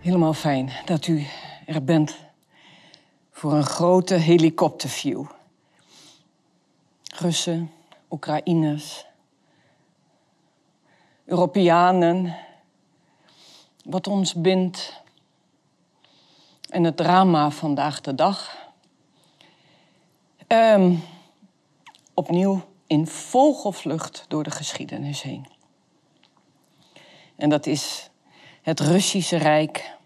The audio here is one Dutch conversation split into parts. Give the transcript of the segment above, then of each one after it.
Helemaal fijn dat u er bent voor een grote helikopterview. Russen, Oekraïners, Europeanen, wat ons bindt en het drama vandaag de dag. Ehm, opnieuw in vogelvlucht door de geschiedenis heen. En dat is het Russische Rijk.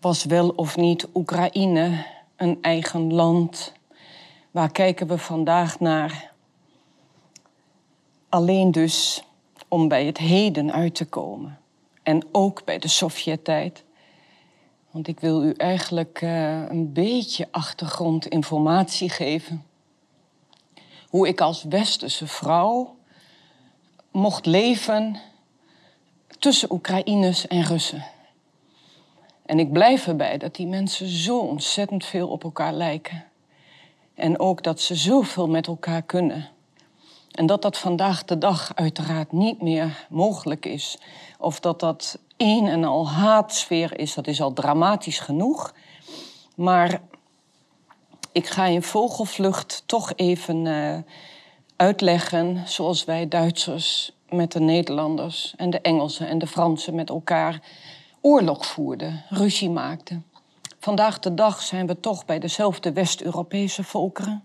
Was wel of niet Oekraïne een eigen land? Waar kijken we vandaag naar? Alleen dus om bij het heden uit te komen. En ook bij de Sovjet-tijd. Want ik wil u eigenlijk uh, een beetje achtergrondinformatie geven. Hoe ik als westerse vrouw mocht leven tussen Oekraïners en Russen. En ik blijf erbij dat die mensen zo ontzettend veel op elkaar lijken. En ook dat ze zoveel met elkaar kunnen. En dat dat vandaag de dag uiteraard niet meer mogelijk is. Of dat dat een en al haatsfeer is, dat is al dramatisch genoeg. Maar ik ga in vogelvlucht toch even uh, uitleggen zoals wij Duitsers met de Nederlanders en de Engelsen en de Fransen met elkaar oorlog voerden, ruzie maakten. Vandaag de dag zijn we toch bij dezelfde West-Europese volkeren.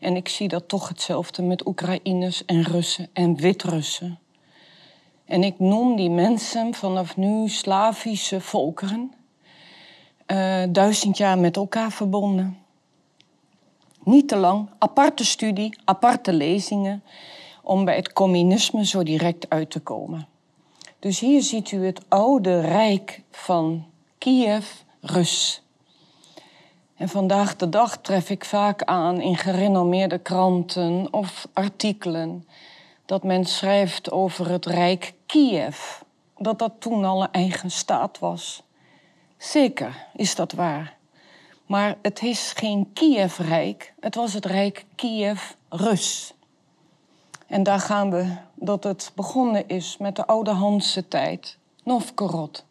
En ik zie dat toch hetzelfde met Oekraïners en Russen en Wit-Russen. En ik noem die mensen vanaf nu Slavische volkeren, uh, duizend jaar met elkaar verbonden. Niet te lang, aparte studie, aparte lezingen, om bij het communisme zo direct uit te komen. Dus hier ziet u het oude rijk van Kiev, Rus. En vandaag de dag tref ik vaak aan in gerenommeerde kranten of artikelen dat men schrijft over het rijk Kiev, dat dat toen al een eigen staat was. Zeker is dat waar. Maar het is geen Kiev-rijk, het was het rijk Kiev-Rus. En daar gaan we dat het begonnen is met de oude Hanse tijd, Novgorod.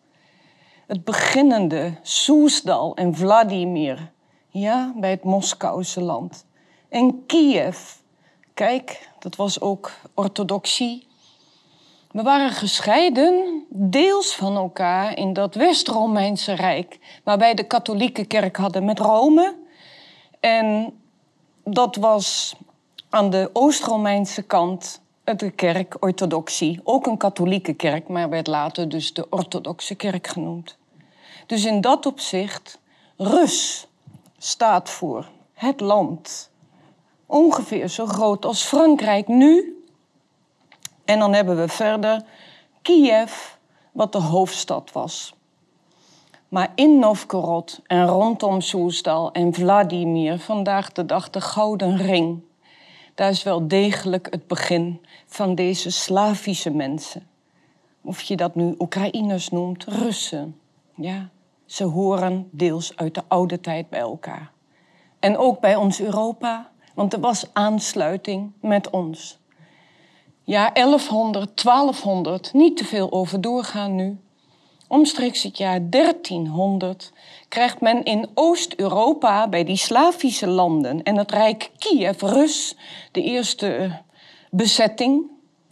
Het beginnende Soesdal en Vladimir, ja, bij het Moskouse land. En Kiev, kijk, dat was ook orthodoxie. We waren gescheiden, deels van elkaar, in dat West-Romeinse Rijk, waar wij de katholieke kerk hadden met Rome. En dat was aan de Oost-Romeinse kant de kerk, orthodoxie. Ook een katholieke kerk, maar werd later dus de orthodoxe kerk genoemd. Dus in dat opzicht, Rus staat voor het land. Ongeveer zo groot als Frankrijk nu. En dan hebben we verder Kiev, wat de hoofdstad was. Maar in Novgorod en rondom Soesdal en Vladimir vandaag de dag de Gouden Ring daar is wel degelijk het begin van deze Slavische mensen. Of je dat nu Oekraïners noemt, Russen. Ja, ze horen deels uit de oude tijd bij elkaar. En ook bij ons Europa, want er was aansluiting met ons. Ja, 1100, 1200, niet te veel over doorgaan nu. Omstreeks het jaar 1300 krijgt men in Oost-Europa bij die Slavische landen en het Rijk Kiev, Rus, de eerste bezetting,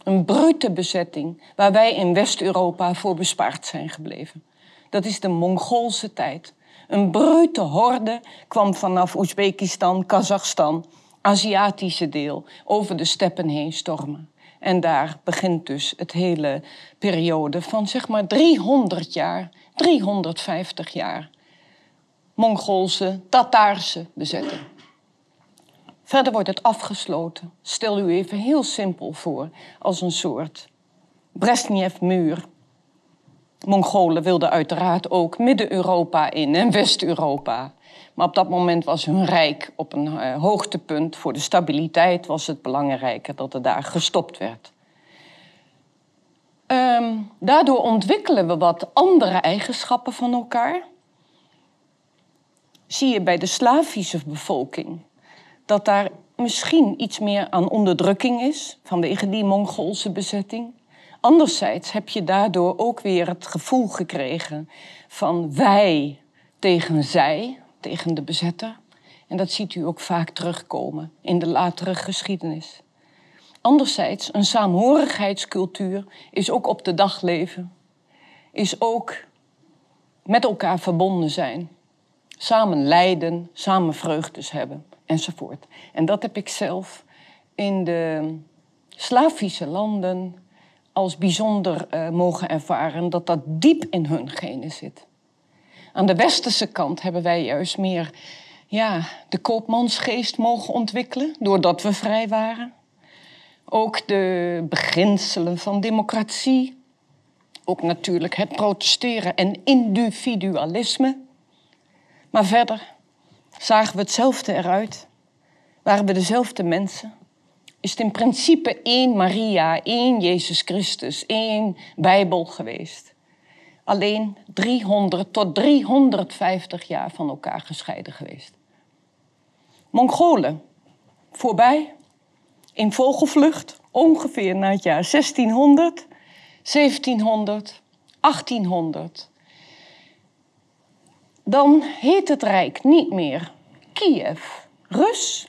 een brute bezetting, waar wij in West-Europa voor bespaard zijn gebleven. Dat is de Mongoolse tijd. Een brute horde kwam vanaf Oezbekistan, Kazachstan, Aziatische deel, over de steppen heen stormen. En daar begint dus het hele periode van zeg maar 300 jaar, 350 jaar. Mongoolse, Tataarse bezetting. Verder wordt het afgesloten. Stel u even heel simpel voor, als een soort Brezhnev-muur. Mongolen wilden uiteraard ook Midden-Europa in en West-Europa. Maar op dat moment was hun rijk op een uh, hoogtepunt. Voor de stabiliteit was het belangrijker dat er daar gestopt werd. Um, daardoor ontwikkelen we wat andere eigenschappen van elkaar. Zie je bij de Slavische bevolking dat daar misschien iets meer aan onderdrukking is vanwege die Mongoolse bezetting. Anderzijds heb je daardoor ook weer het gevoel gekregen van wij tegen zij, tegen de bezetter. En dat ziet u ook vaak terugkomen in de latere geschiedenis. Anderzijds, een saamhorigheidscultuur is ook op de dag leven. Is ook met elkaar verbonden zijn. Samen lijden, samen vreugdes hebben, enzovoort. En dat heb ik zelf in de Slavische landen als bijzonder uh, mogen ervaren, dat dat diep in hun genen zit. Aan de westerse kant hebben wij juist meer ja, de koopmansgeest mogen ontwikkelen, doordat we vrij waren. Ook de beginselen van democratie. Ook natuurlijk het protesteren en individualisme. Maar verder zagen we hetzelfde eruit. Waren we dezelfde mensen. Is het in principe één Maria, één Jezus Christus, één Bijbel geweest. Alleen 300 tot 350 jaar van elkaar gescheiden geweest. Mongolen, voorbij, in vogelvlucht, ongeveer na het jaar 1600, 1700, 1800. Dan heet het rijk niet meer Kiev, Rus.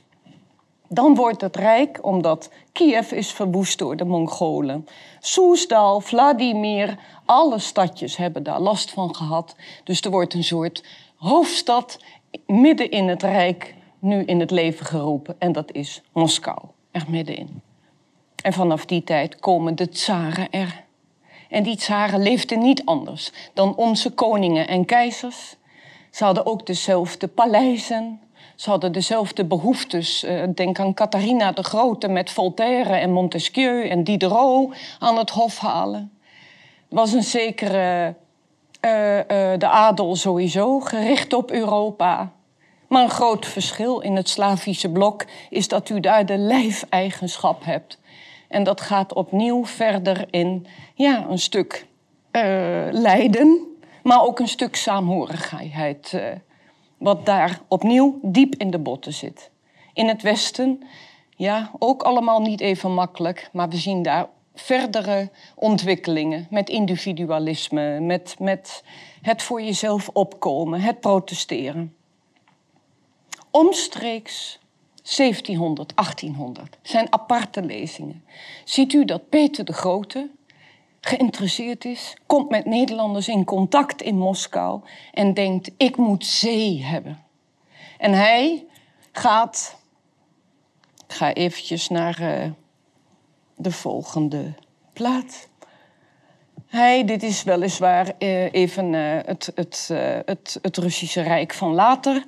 Dan wordt het rijk, omdat Kiev is verwoest door de Mongolen. Soesdal, Vladimir, alle stadjes hebben daar last van gehad. Dus er wordt een soort hoofdstad midden in het rijk nu in het leven geroepen. En dat is Moskou, er middenin. En vanaf die tijd komen de tsaren er. En die tsaren leefden niet anders dan onze koningen en keizers. Ze hadden ook dezelfde paleizen. Ze hadden dezelfde behoeftes. Eh, denk aan Catharina de Grote met Voltaire en Montesquieu en Diderot aan het hof halen. Er was een zekere uh, uh, de adel sowieso, gericht op Europa. Maar een groot verschil in het Slavische blok is dat u daar de lijfeigenschap hebt. En dat gaat opnieuw verder in ja, een stuk lijden, maar ook een stuk saamhorigheid. Wat daar opnieuw diep in de botten zit. In het Westen, ja, ook allemaal niet even makkelijk, maar we zien daar verdere ontwikkelingen met individualisme, met, met het voor jezelf opkomen, het protesteren omstreeks 1700, 1800 zijn aparte lezingen. Ziet u dat Peter de Grote geïnteresseerd is, komt met Nederlanders in contact in Moskou en denkt: ik moet zee hebben. En hij gaat. Ik ga eventjes naar uh, de volgende plaat. Hij, dit is weliswaar uh, even uh, het, het, het, het Russische Rijk van later.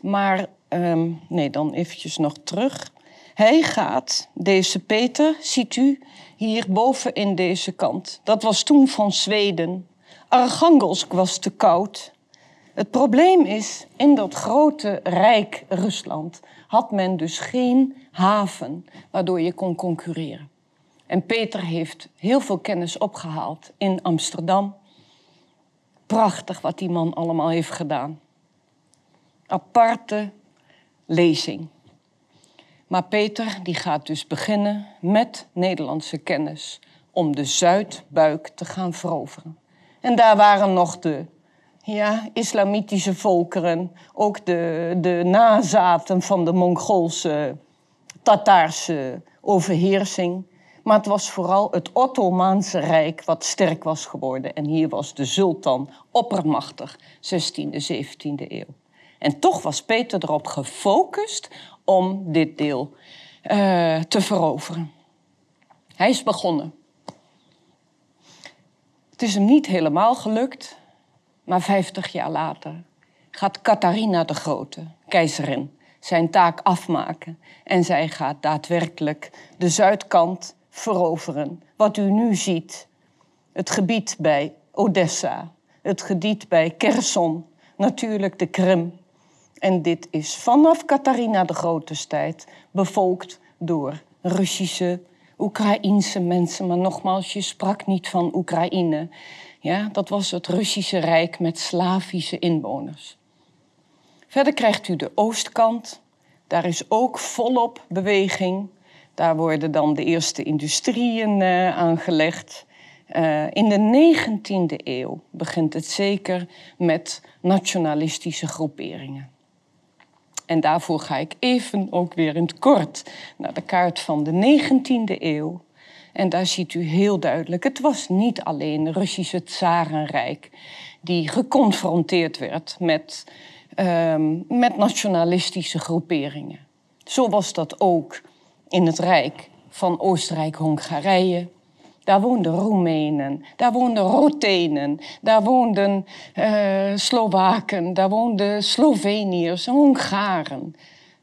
Maar um, nee, dan eventjes nog terug. Hij gaat, deze Peter, ziet u hier boven in deze kant. Dat was toen van Zweden. Archangelsk was te koud. Het probleem is, in dat grote rijk Rusland had men dus geen haven waardoor je kon concurreren. En Peter heeft heel veel kennis opgehaald in Amsterdam. Prachtig wat die man allemaal heeft gedaan aparte lezing. Maar Peter die gaat dus beginnen met Nederlandse kennis om de Zuidbuik te gaan veroveren. En daar waren nog de ja, islamitische volkeren, ook de, de nazaten van de Mongoolse, Tataarse overheersing. Maar het was vooral het Ottomaanse Rijk wat sterk was geworden. En hier was de sultan oppermachtig, 16e, 17e eeuw. En toch was Peter erop gefocust om dit deel uh, te veroveren. Hij is begonnen. Het is hem niet helemaal gelukt, maar 50 jaar later gaat Catharina de Grote, keizerin, zijn taak afmaken. En zij gaat daadwerkelijk de zuidkant veroveren. Wat u nu ziet, het gebied bij Odessa, het gebied bij Kherson, natuurlijk de Krim. En dit is vanaf Catharina de Grote tijd bevolkt door Russische, Oekraïense mensen. Maar nogmaals, je sprak niet van Oekraïne. Ja, dat was het Russische Rijk met Slavische inwoners. Verder krijgt u de oostkant. Daar is ook volop beweging. Daar worden dan de eerste industrieën uh, aangelegd. Uh, in de 19e eeuw begint het zeker met nationalistische groeperingen. En daarvoor ga ik even ook weer in het kort naar de kaart van de 19e eeuw. En daar ziet u heel duidelijk, het was niet alleen het Russische Tsarenrijk die geconfronteerd werd met, um, met nationalistische groeperingen. Zo was dat ook in het Rijk van Oostenrijk-Hongarije. Daar woonden Roemenen, daar woonden Rotenen, daar woonden uh, Slowaken, daar woonden Sloveniërs, Hongaren.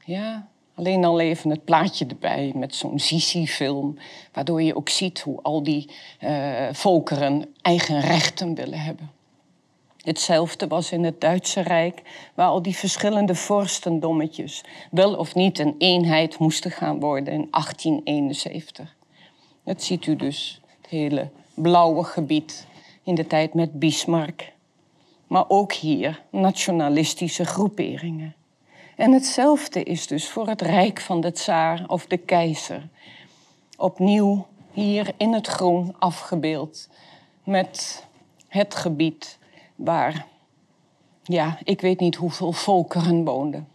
Ja, alleen al even het plaatje erbij met zo'n Sisi-film, waardoor je ook ziet hoe al die uh, volkeren eigen rechten willen hebben. Hetzelfde was in het Duitse Rijk, waar al die verschillende vorstendommetjes wel of niet een eenheid moesten gaan worden in 1871. Dat ziet u dus, hele blauwe gebied in de tijd met Bismarck. Maar ook hier nationalistische groeperingen. En hetzelfde is dus voor het Rijk van de Tsaar of de Keizer. Opnieuw hier in het groen afgebeeld met het gebied waar, ja, ik weet niet hoeveel volkeren woonden.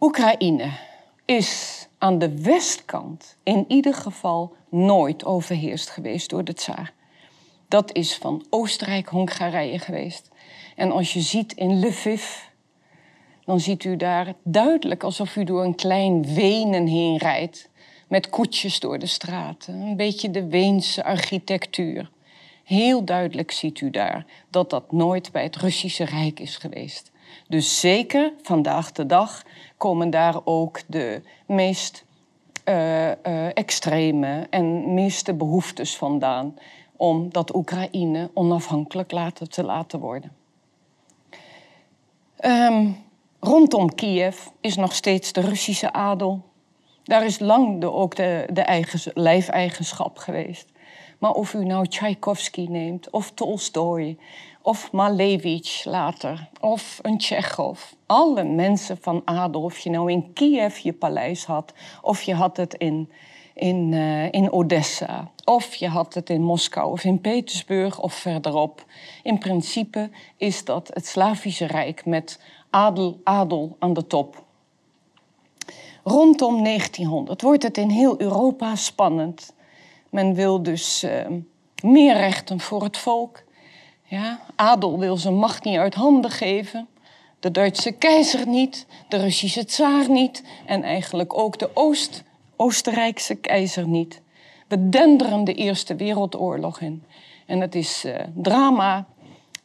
Oekraïne is aan de westkant in ieder geval nooit overheerst geweest door de tsaar. Dat is van Oostenrijk-Hongarije geweest. En als je ziet in Lviv, dan ziet u daar duidelijk alsof u door een klein Wenen heen rijdt. Met koetjes door de straten. Een beetje de Weense architectuur. Heel duidelijk ziet u daar dat dat nooit bij het Russische Rijk is geweest. Dus zeker vandaag de dag komen daar ook de meest uh, uh, extreme en meeste behoeftes vandaan om dat Oekraïne onafhankelijk laten, te laten worden. Um, rondom Kiev is nog steeds de Russische adel. Daar is lang de, ook de, de eigen, lijfeigenschap geweest. Maar of u nou Tchaikovsky neemt, of Tolstoy, of Malevich later, of een Tsjechov. Alle mensen van adel, of je nou in Kiev je paleis had, of je had het in, in, uh, in Odessa, of je had het in Moskou of in Petersburg of verderop. In principe is dat het Slavische Rijk met adel, adel aan de top. Rondom 1900 wordt het in heel Europa spannend. Men wil dus uh, meer rechten voor het volk. Ja, adel wil zijn macht niet uit handen geven. De Duitse keizer niet, de Russische tsaar niet en eigenlijk ook de Oost, Oostenrijkse keizer niet. We denderen de Eerste Wereldoorlog in. En het is uh, drama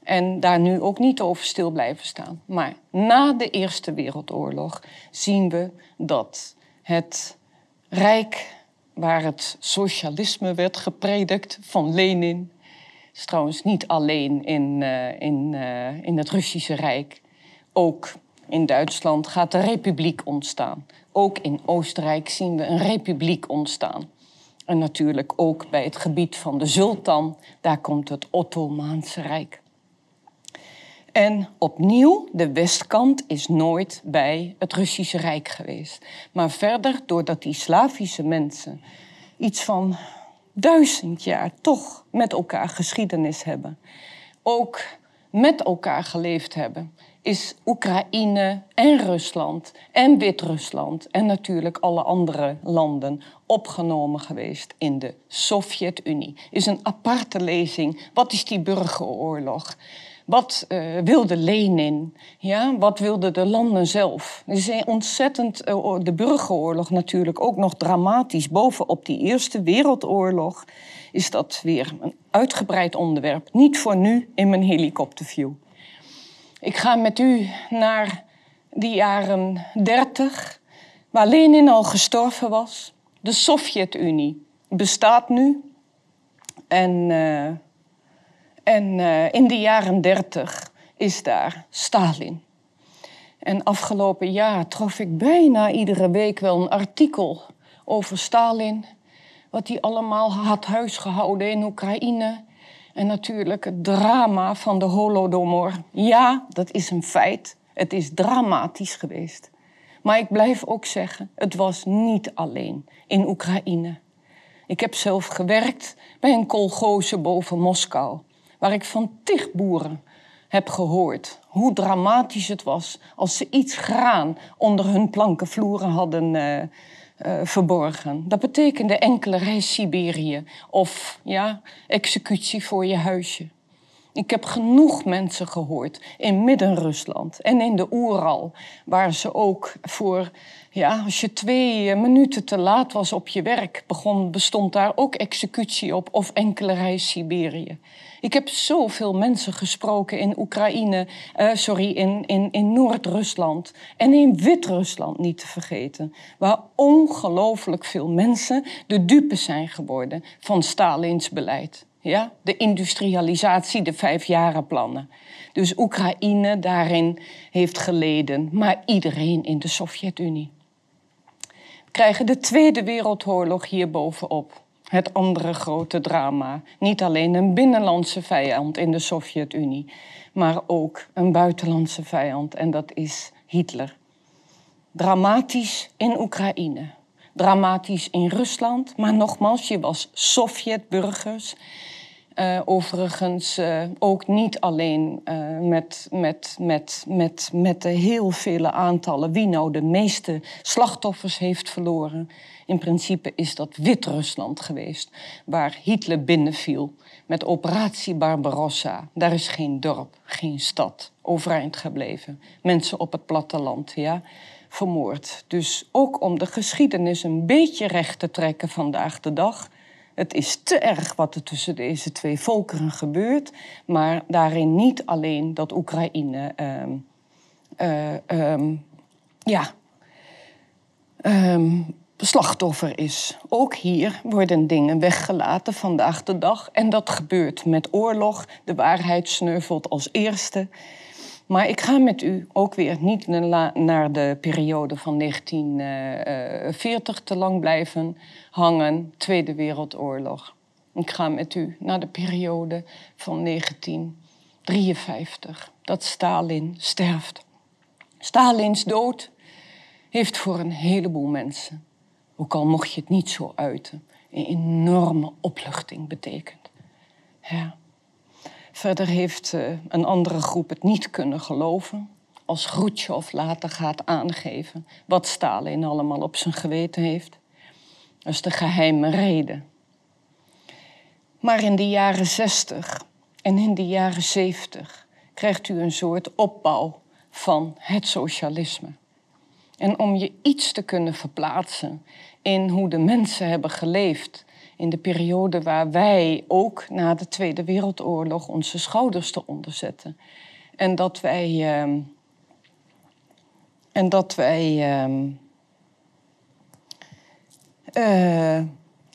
en daar nu ook niet over stil blijven staan. Maar na de Eerste Wereldoorlog zien we dat het Rijk waar het socialisme werd gepredikt van Lenin. is trouwens niet alleen in, uh, in, uh, in het Russische Rijk. Ook in Duitsland gaat de republiek ontstaan. Ook in Oostenrijk zien we een republiek ontstaan. En natuurlijk ook bij het gebied van de sultan, daar komt het Ottomaanse Rijk. En opnieuw, de westkant is nooit bij het Russische Rijk geweest. Maar verder, doordat die Slavische mensen iets van duizend jaar toch met elkaar geschiedenis hebben, ook met elkaar geleefd hebben, is Oekraïne en Rusland en Wit-Rusland en natuurlijk alle andere landen opgenomen geweest in de Sovjet-Unie. Is een aparte lezing. Wat is die burgeroorlog? Wat uh, wilde Lenin? Ja, wat wilden de landen zelf? Er is ontzettend, uh, de burgeroorlog natuurlijk ook nog dramatisch. Bovenop die Eerste Wereldoorlog is dat weer een uitgebreid onderwerp. Niet voor nu in mijn helikopterview. Ik ga met u naar de jaren 30, waar Lenin al gestorven was. De Sovjet-Unie bestaat nu. En, uh, en uh, in de jaren 30 is daar Stalin. En afgelopen jaar trof ik bijna iedere week wel een artikel over Stalin. Wat hij allemaal had huisgehouden in Oekraïne. En natuurlijk het drama van de Holodomor. Ja, dat is een feit. Het is dramatisch geweest. Maar ik blijf ook zeggen, het was niet alleen in Oekraïne. Ik heb zelf gewerkt bij een kolgoze boven Moskou, waar ik van tig boeren heb gehoord hoe dramatisch het was als ze iets graan onder hun plankenvloeren hadden uh, uh, verborgen. Dat betekende enkele reis Siberië of ja, executie voor je huisje. Ik heb genoeg mensen gehoord in Midden-Rusland en in de Oeral, waar ze ook voor, ja, als je twee minuten te laat was op je werk, begon, bestond daar ook executie op of enkele reis Siberië. Ik heb zoveel mensen gesproken in Oekraïne, uh, sorry, in, in, in Noord-Rusland en in Wit-Rusland niet te vergeten, waar ongelooflijk veel mensen de dupe zijn geworden van Stalins beleid. Ja? De industrialisatie, de vijfjarenplannen. Dus Oekraïne daarin heeft geleden, maar iedereen in de Sovjet-Unie. We krijgen de Tweede Wereldoorlog hier bovenop. Het andere grote drama. Niet alleen een binnenlandse vijand in de Sovjet-Unie, maar ook een buitenlandse vijand en dat is Hitler. Dramatisch in Oekraïne, dramatisch in Rusland, maar nogmaals, je was Sovjetburgers uh, overigens uh, ook niet alleen uh, met, met, met, met, met de heel vele aantallen wie nou de meeste slachtoffers heeft verloren. In principe is dat Wit-Rusland geweest, waar Hitler binnenviel met operatie Barbarossa. Daar is geen dorp, geen stad overeind gebleven. Mensen op het platteland, ja, vermoord. Dus ook om de geschiedenis een beetje recht te trekken vandaag de dag het is te erg wat er tussen deze twee volkeren gebeurt, maar daarin niet alleen dat Oekraïne um, uh, um, ja, um, slachtoffer is. Ook hier worden dingen weggelaten vandaag de dag. En dat gebeurt met oorlog. De waarheid sneuvelt als eerste. Maar ik ga met u ook weer niet naar de periode van 1940 eh, te lang blijven hangen, Tweede Wereldoorlog. Ik ga met u naar de periode van 1953, dat Stalin sterft. Stalins dood heeft voor een heleboel mensen, ook al mocht je het niet zo uiten, een enorme opluchting betekend. Ja. Verder heeft uh, een andere groep het niet kunnen geloven. Als Khrushchev later gaat aangeven wat Stalin allemaal op zijn geweten heeft. Dat is de geheime reden. Maar in de jaren 60 en in de jaren 70 krijgt u een soort opbouw van het socialisme. En om je iets te kunnen verplaatsen in hoe de mensen hebben geleefd in de periode waar wij ook na de Tweede Wereldoorlog onze schouders te onderzetten. En dat wij. Uh, en dat wij. Uh, uh,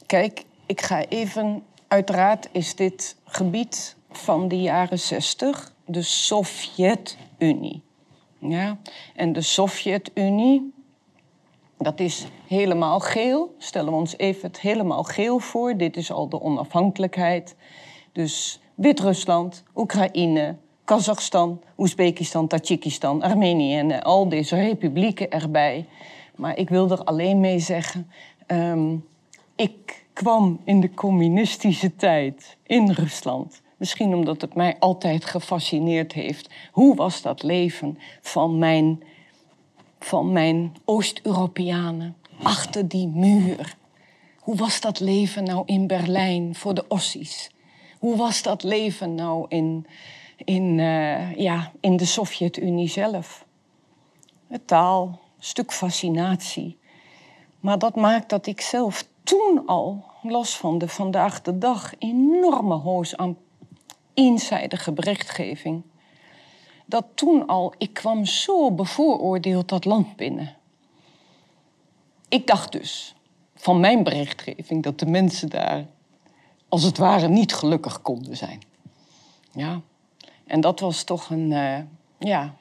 kijk, ik ga even. Uiteraard is dit gebied van de jaren 60 de Sovjet-Unie. Ja? En de Sovjet-Unie dat is helemaal geel. Stellen we ons even het helemaal geel voor. Dit is al de onafhankelijkheid. Dus Wit-Rusland, Oekraïne, Kazachstan, Oezbekistan, Tajikistan, Armenië en al deze republieken erbij. Maar ik wil er alleen mee zeggen, um, ik kwam in de communistische tijd in Rusland. Misschien omdat het mij altijd gefascineerd heeft. Hoe was dat leven van mijn van mijn Oost-Europeanen achter die muur. Hoe was dat leven nou in Berlijn voor de Ossies? Hoe was dat leven nou in, in, uh, ja, in de Sovjet-Unie zelf? Het taal, een stuk fascinatie. Maar dat maakt dat ik zelf toen al, los van de vandaag de dag, enorme hoos aan eenzijdige berichtgeving dat toen al, ik kwam zo bevooroordeeld dat land binnen. Ik dacht dus van mijn berichtgeving dat de mensen daar als het ware niet gelukkig konden zijn. Ja. En dat was toch een, uh, ja,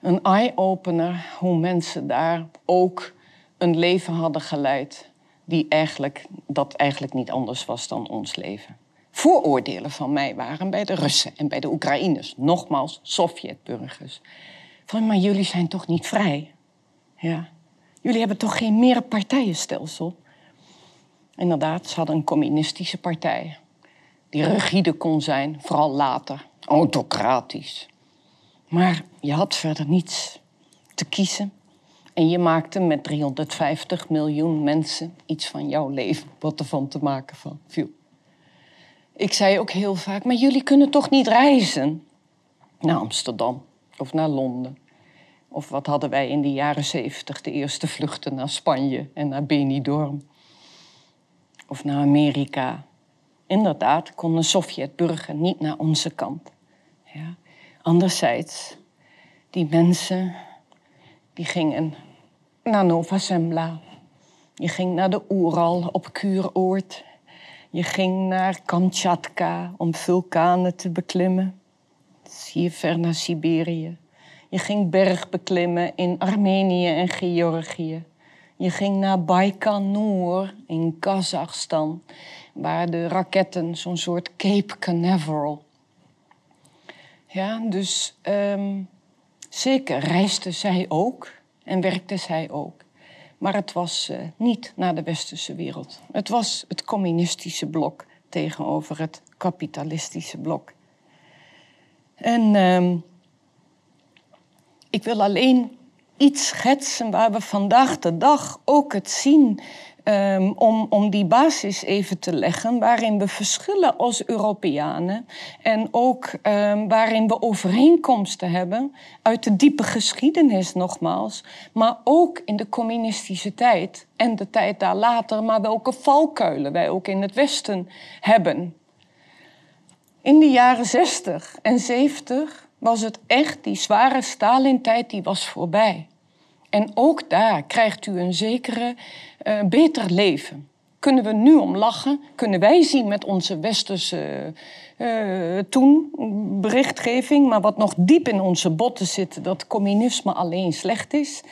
een eye-opener hoe mensen daar ook een leven hadden geleid die eigenlijk, dat eigenlijk niet anders was dan ons leven vooroordelen van mij waren bij de Russen en bij de Oekraïners. Nogmaals, Sovjetburgers. Van, maar jullie zijn toch niet vrij? Ja. Jullie hebben toch geen meerpartijenstelsel? Inderdaad, ze hadden een communistische partij. Die rigide kon zijn, vooral later. Autocratisch. Maar je had verder niets te kiezen. En je maakte met 350 miljoen mensen iets van jouw leven wat ervan te maken van viel. Ik zei ook heel vaak, maar jullie kunnen toch niet reizen naar Amsterdam of naar Londen? Of wat hadden wij in de jaren zeventig, de eerste vluchten naar Spanje en naar Benidorm? Of naar Amerika. Inderdaad, kon een Sovjetburger niet naar onze kant. Ja. Anderzijds, die mensen die gingen naar Nova Zembla. Je ging naar de Oeral op kuuroord. Je ging naar Kamchatka om vulkanen te beklimmen. Zie je ver naar Siberië. Je ging bergbeklimmen in Armenië en Georgië. Je ging naar Baikonur in Kazachstan, waar de raketten zo'n soort Cape Canaveral. Ja, dus ehm, zeker reisde zij ook en werkte zij ook. Maar het was uh, niet naar de westerse wereld. Het was het communistische blok tegenover het kapitalistische blok. En ehm, ik wil alleen iets schetsen waar we vandaag de dag ook het zien Um, om, om die basis even te leggen, waarin we verschillen als Europeanen en ook um, waarin we overeenkomsten hebben uit de diepe geschiedenis nogmaals, maar ook in de communistische tijd en de tijd daar later, maar welke valkuilen wij ook in het Westen hebben. In de jaren 60 en 70 was het echt die zware Stalin-tijd die was voorbij. En ook daar krijgt u een zekere uh, beter leven. Kunnen we nu om lachen? Kunnen wij zien met onze westerse uh, toen berichtgeving, maar wat nog diep in onze botten zit, dat communisme alleen slecht is?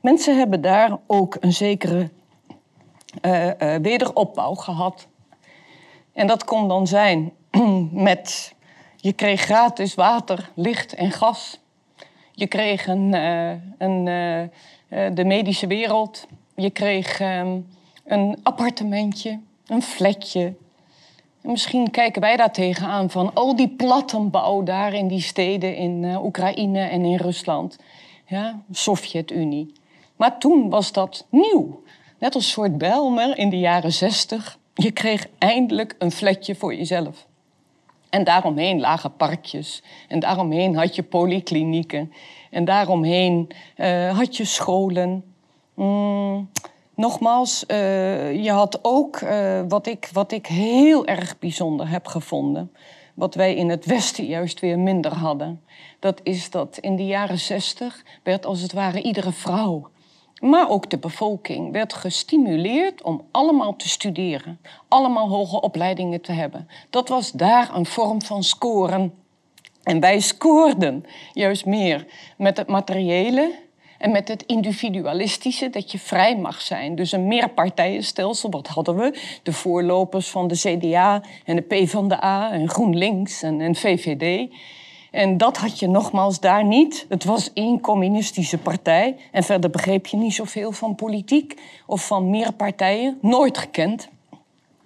Mensen hebben daar ook een zekere uh, wederopbouw gehad. En dat kon dan zijn met je kreeg gratis water, licht en gas. Je kreeg een, een de medische wereld. Je kreeg ehm, een appartementje, een flatje. En misschien kijken wij daar tegenaan van al die plattenbouw daar in die steden in uh, Oekraïne en in Rusland. Ja, Sovjet-Unie. Maar toen was dat nieuw. Net als soort Belmer in de jaren zestig. Je kreeg eindelijk een flatje voor jezelf. En daaromheen lagen parkjes. En daaromheen had je polyklinieken. En daaromheen uh, had je scholen. Mm, nogmaals, uh, je had ook uh, wat, ik, wat ik heel erg bijzonder heb gevonden. Wat wij in het Westen juist weer minder hadden. Dat is dat in de jaren zestig werd als het ware iedere vrouw maar ook de bevolking werd gestimuleerd om allemaal te studeren, allemaal hoge opleidingen te hebben. Dat was daar een vorm van scoren. En wij scoorden juist meer met het materiële en met het individualistische, dat je vrij mag zijn. Dus een meerpartijenstelsel, wat hadden we? De voorlopers van de CDA en de PvdA en GroenLinks en, en VVD. En dat had je nogmaals daar niet. Het was één communistische partij. En verder begreep je niet zoveel van politiek of van meer partijen. Nooit gekend.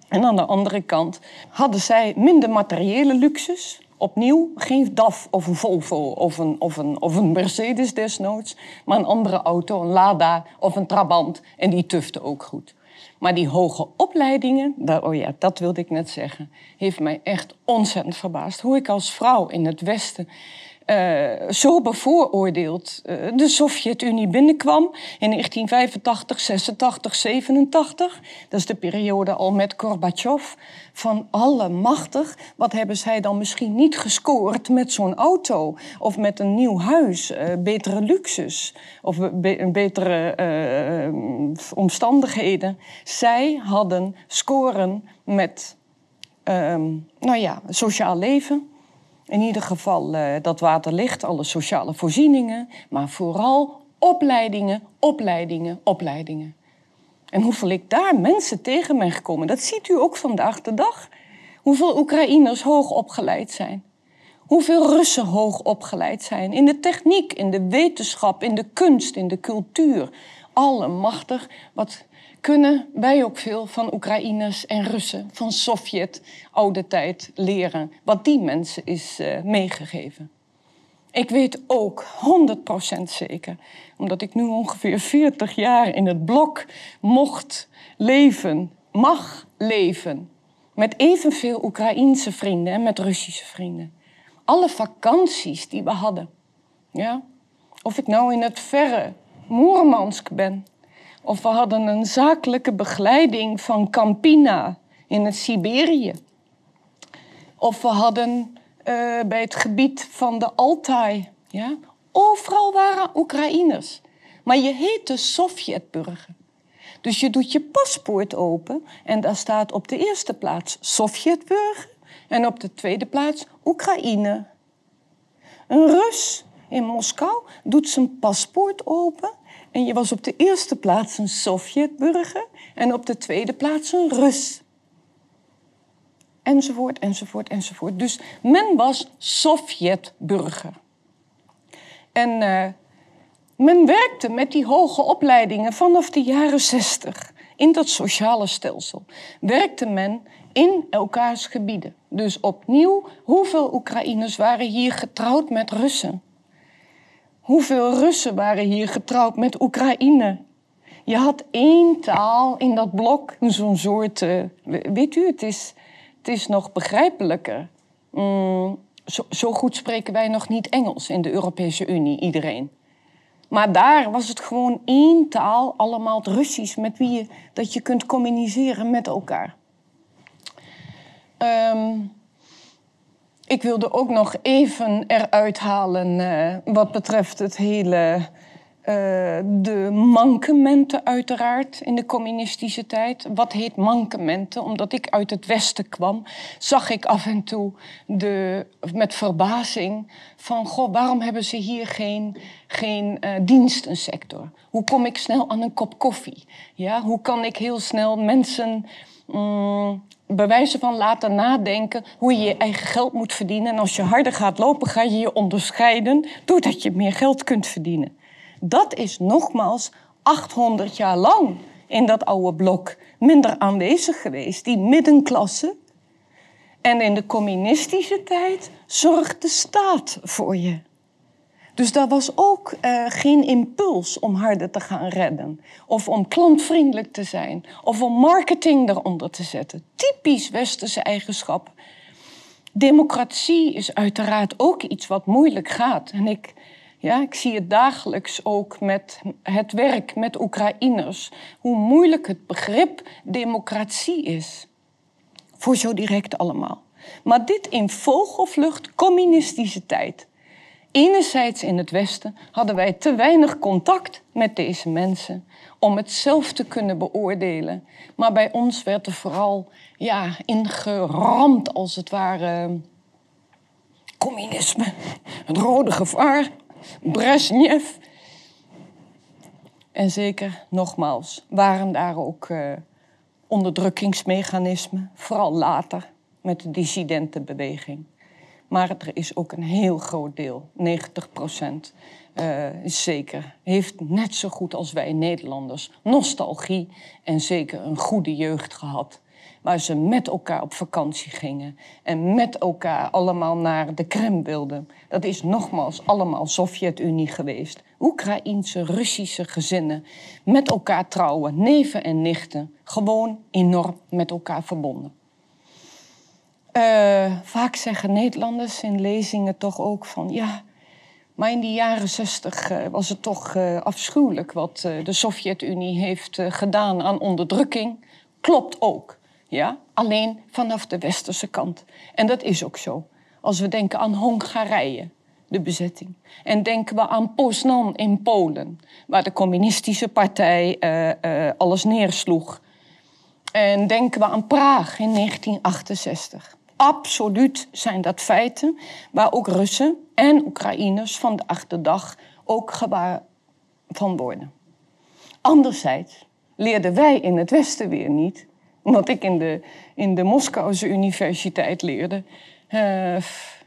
En aan de andere kant hadden zij minder materiële luxes. Opnieuw geen DAF of een Volvo of een, of, een, of een Mercedes desnoods. Maar een andere auto, een Lada of een Trabant. En die tufte ook goed. Maar die hoge opleidingen, daar, oh ja, dat wilde ik net zeggen, heeft mij echt ontzettend verbaasd. Hoe ik als vrouw in het Westen uh, zo bevooroordeeld uh, de Sovjet-Unie binnenkwam in 1985, 86, 87. Dat is de periode al met Gorbachev. Van alle machtig, wat hebben zij dan misschien niet gescoord met zo'n auto of met een nieuw huis, uh, betere luxus of be betere omstandigheden. Zij hadden scoren met, nou ja, sociaal leven in ieder geval uh, dat waterlicht, alle sociale voorzieningen, maar vooral opleidingen, opleidingen, opleidingen. En hoeveel ik daar mensen tegen ben gekomen, dat ziet u ook vandaag de dag. Hoeveel Oekraïners hoog opgeleid zijn. Hoeveel Russen hoog opgeleid zijn. In de techniek, in de wetenschap, in de kunst, in de cultuur. Allemachtig, wat kunnen wij ook veel van Oekraïners en Russen van Sovjet oude tijd leren. Wat die mensen is uh, meegegeven. Ik weet ook 100% zeker, omdat ik nu ongeveer 40 jaar in het blok mocht leven, mag leven. Met evenveel Oekraïense vrienden en met Russische vrienden. Alle vakanties die we hadden. Ja? Of ik nou in het verre Moermansk ben. Of we hadden een zakelijke begeleiding van Campina in het Siberië. Of we hadden uh, bij het gebied van de Altai. Ja? Overal waren Oekraïners. Maar je heette Sovjetburger. Dus je doet je paspoort open en daar staat op de eerste plaats Sovjetburger en op de tweede plaats Oekraïne. Een Rus in Moskou doet zijn paspoort open en je was op de eerste plaats een Sovjetburger en op de tweede plaats een Rus enzovoort, enzovoort, enzovoort. Dus men was Sovjetburger. En uh, men werkte met die hoge opleidingen vanaf de jaren zestig. In dat sociale stelsel werkte men in elkaars gebieden. Dus opnieuw, hoeveel Oekraïners waren hier getrouwd met Russen? Hoeveel Russen waren hier getrouwd met Oekraïne? Je had één taal in dat blok, zo'n soort. Uh, weet u, het is het is nog begrijpelijker. Mm, zo, zo, goed spreken wij nog niet Engels in de Europese Unie, iedereen. Maar daar was het gewoon één taal, allemaal het Russisch, met wie je, dat je kunt communiceren met elkaar. Um, ik wilde ook nog even eruit halen uh, wat betreft het hele uh, de mankementen uiteraard in de communistische tijd. Wat heet mankementen? Omdat ik uit het Westen kwam, zag ik af en toe de, met verbazing van... Goh, waarom hebben ze hier geen, geen uh, dienstensector? Hoe kom ik snel aan een kop koffie? Ja, hoe kan ik heel snel mensen... Mm, bewijzen van laten nadenken hoe je je eigen geld moet verdienen. En als je harder gaat lopen, ga je je onderscheiden doordat je meer geld kunt verdienen. Dat is nogmaals 800 jaar lang in dat oude blok minder aanwezig geweest, die middenklasse. En in de communistische tijd zorgt de staat voor je. Dus daar was ook uh, geen impuls om harder te gaan redden. Of om klantvriendelijk te zijn. Of om marketing eronder te zetten. Typisch westerse eigenschap. Democratie is uiteraard ook iets wat moeilijk gaat. En ik ja, ik zie het dagelijks ook met het werk met Oekraïners. Hoe moeilijk het begrip democratie is. Voor zo direct allemaal. Maar dit in vogelvlucht communistische tijd. Enerzijds in het Westen hadden wij te weinig contact met deze mensen om het zelf te kunnen beoordelen. Maar bij ons werd er vooral ja, ingeramd, als het ware, communisme, het rode gevaar. Brezhnev. En zeker, nogmaals, waren daar ook uh, onderdrukkingsmechanismen, vooral later met de dissidentenbeweging. Maar er is ook een heel groot deel, 90 procent, uh, zeker, heeft net zo goed als wij Nederlanders nostalgie en zeker een goede jeugd gehad waar ze met elkaar op vakantie gingen en met elkaar allemaal naar de Krim wilden. Dat is nogmaals allemaal Sovjet-Unie geweest. Oekraïense, Russische gezinnen met elkaar trouwen, neven en nichten, gewoon enorm met elkaar verbonden. Uh, vaak zeggen Nederlanders in lezingen toch ook van ja, maar in die jaren zestig uh, was het toch uh, afschuwelijk wat de Sovjet-Unie heeft gedaan aan onderdrukking. Klopt ook. Ja? Alleen vanaf de westerse kant. En dat is ook zo. Als we denken aan Hongarije, de bezetting. En denken we aan Poznan in Polen, waar de communistische partij alles neersloeg. En denken we aan Praag in 1968. Absoluut zijn dat feiten waar ook Russen en Oekraïners van de achterdag ook gewaar van worden. Anderzijds leerden wij in het Westen weer niet wat ik in de, in de Moskouse universiteit leerde. Uh,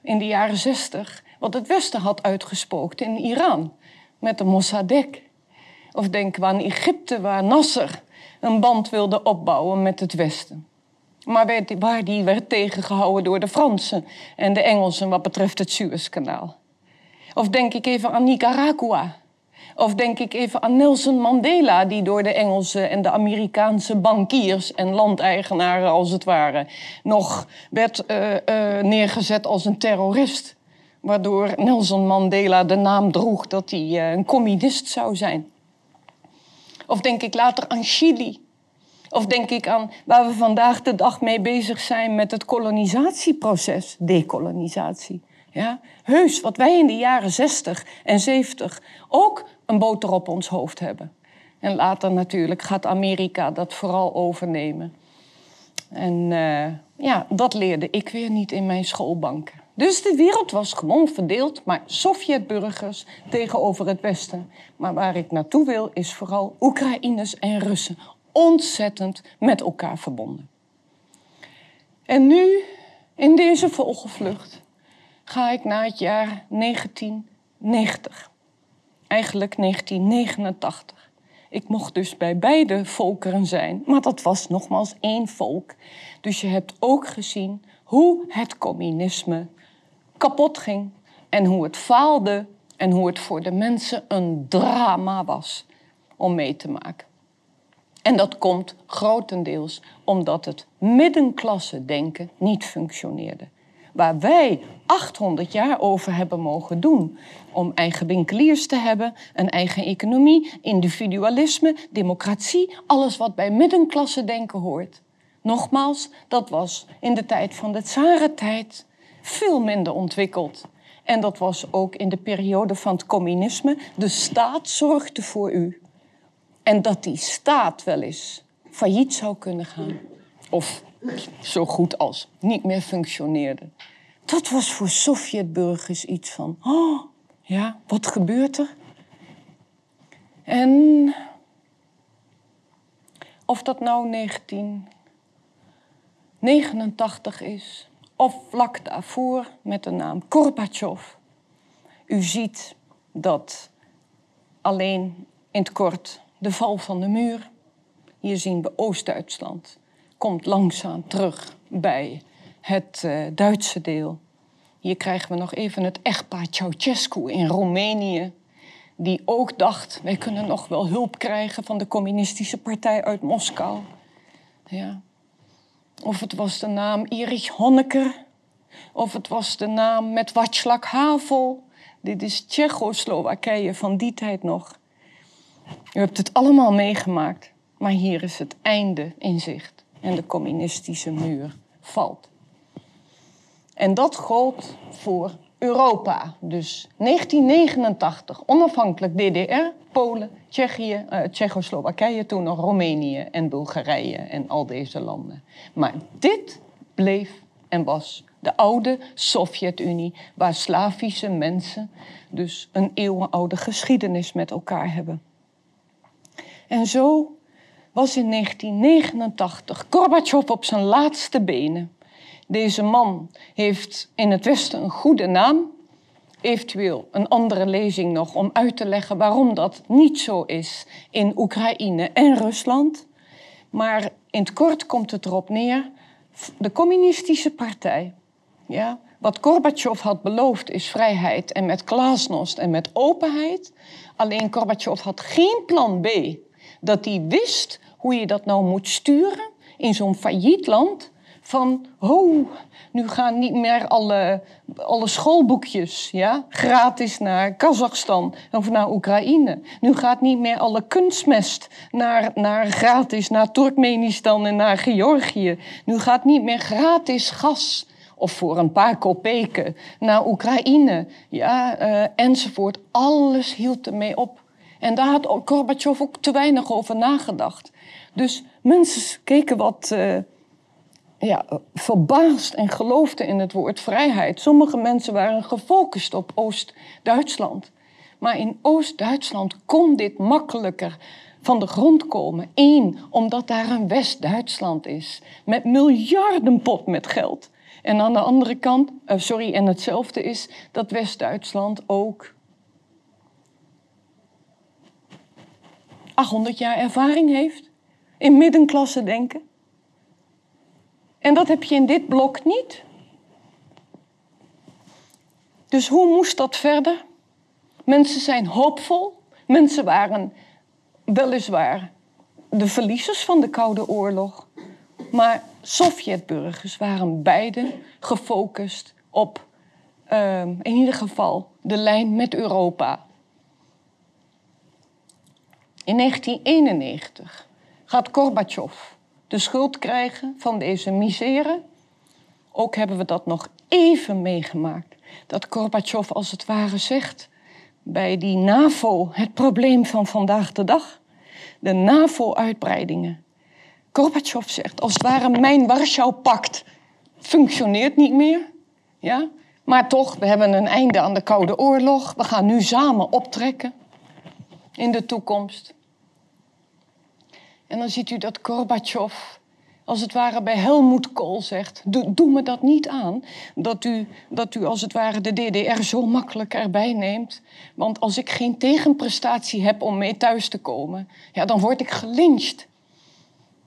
in de jaren zestig. Wat het Westen had uitgespookt in Iran. Met de Mossadegh. Of denken we aan Egypte, waar Nasser een band wilde opbouwen met het Westen. Maar waar die werd tegengehouden door de Fransen en de Engelsen wat betreft het Suezkanaal. Of denk ik even aan Nicaragua. Of denk ik even aan Nelson Mandela, die door de Engelse en de Amerikaanse bankiers en landeigenaren als het ware nog werd uh, uh, neergezet als een terrorist. Waardoor Nelson Mandela de naam droeg dat hij uh, een communist zou zijn. Of denk ik later aan Chili. Of denk ik aan waar we vandaag de dag mee bezig zijn met het kolonisatieproces, dekolonisatie. Ja? Heus, wat wij in de jaren 60 en 70 ook een boter op ons hoofd hebben. En later natuurlijk gaat Amerika dat vooral overnemen. En uh, ja, dat leerde ik weer niet in mijn schoolbanken. Dus de wereld was gewoon verdeeld, maar Sovjetburgers tegenover het Westen. Maar waar ik naartoe wil, is vooral Oekraïners en Russen. Ontzettend met elkaar verbonden. En nu, in deze vogelvlucht, ga ik naar het jaar 1990. Eigenlijk 1989. Ik mocht dus bij beide volkeren zijn, maar dat was nogmaals één volk. Dus je hebt ook gezien hoe het communisme kapot ging en hoe het faalde en hoe het voor de mensen een drama was om mee te maken. En dat komt grotendeels omdat het middenklasse denken niet functioneerde. Waar wij 800 jaar over hebben mogen doen om eigen winkeliers te hebben, een eigen economie, individualisme, democratie, alles wat bij middenklasse denken hoort. Nogmaals, dat was in de tijd van de tsarentijd veel minder ontwikkeld. En dat was ook in de periode van het communisme. De staat zorgde voor u. En dat die staat wel eens failliet zou kunnen gaan. Of zo goed als niet meer functioneerde. Dat was voor Sovjetburgers iets van, oh, ja, wat gebeurt er? En of dat nou 1989 is, of vlak daarvoor met de naam Gorbachev. U ziet dat alleen in het kort de val van de muur. Hier zien we Oost-Duitsland. Komt langzaam terug bij het uh, Duitse deel. Hier krijgen we nog even het echtpaar Ceausescu in Roemenië. Die ook dacht, wij kunnen nog wel hulp krijgen van de communistische partij uit Moskou. Ja. Of het was de naam Erich Honecker. Of het was de naam met Václav Havel. Dit is Tsjechoslowakije van die tijd nog. U hebt het allemaal meegemaakt, maar hier is het einde in zicht. En de communistische muur valt. En dat gold voor Europa. Dus 1989, onafhankelijk DDR, Polen, Tsjechië, uh, Tsjechoslowakije, toen nog Roemenië en Bulgarije en al deze landen. Maar dit bleef en was de oude Sovjet-Unie, waar Slavische mensen dus een eeuwenoude geschiedenis met elkaar hebben. En zo was in 1989 Gorbachev op zijn laatste benen. Deze man heeft in het Westen een goede naam. Eventueel een andere lezing nog om uit te leggen waarom dat niet zo is in Oekraïne en Rusland. Maar in het kort komt het erop neer: de Communistische Partij. Ja, wat Gorbachev had beloofd is vrijheid en met glasnost en met openheid. Alleen Gorbachev had geen plan B. Dat hij wist hoe je dat nou moet sturen in zo'n failliet land van, oh, nu gaan niet meer alle, alle schoolboekjes ja, gratis naar Kazachstan of naar Oekraïne. Nu gaat niet meer alle kunstmest naar, naar gratis naar Turkmenistan en naar Georgië. Nu gaat niet meer gratis gas of voor een paar kopeken naar Oekraïne, ja, uh, enzovoort. Alles hield ermee op. En daar had Gorbachev ook te weinig over nagedacht. Dus mensen keken wat... Uh, ja, verbaasd en geloofden in het woord vrijheid. Sommige mensen waren gefocust op Oost-Duitsland. Maar in Oost-Duitsland kon dit makkelijker van de grond komen. Eén, omdat daar een West-Duitsland is. Met miljarden pot met geld. En aan de andere kant, uh, sorry, en hetzelfde is dat West-Duitsland ook 800 jaar ervaring heeft in middenklasse denken. En dat heb je in dit blok niet. Dus hoe moest dat verder? Mensen zijn hoopvol. Mensen waren weliswaar de verliezers van de Koude Oorlog. Maar Sovjetburgers waren beide gefocust op uh, in ieder geval de lijn met Europa. In 1991 gaat Gorbachev de schuld krijgen van deze misère. Ook hebben we dat nog even meegemaakt. Dat Gorbachev als het ware zegt bij die NAVO het probleem van vandaag de dag. De NAVO-uitbreidingen. Gorbachev zegt als het ware mijn Warschau-pact functioneert niet meer. Ja? Maar toch, we hebben een einde aan de Koude Oorlog. We gaan nu samen optrekken in de toekomst. En dan ziet u dat Gorbachev, als het ware bij Helmoet Kool zegt: doe, me dat niet aan. Dat u, dat u als het ware de DDR zo makkelijk erbij neemt. Want als ik geen tegenprestatie heb om mee thuis te komen, ja, dan word ik gelyncht.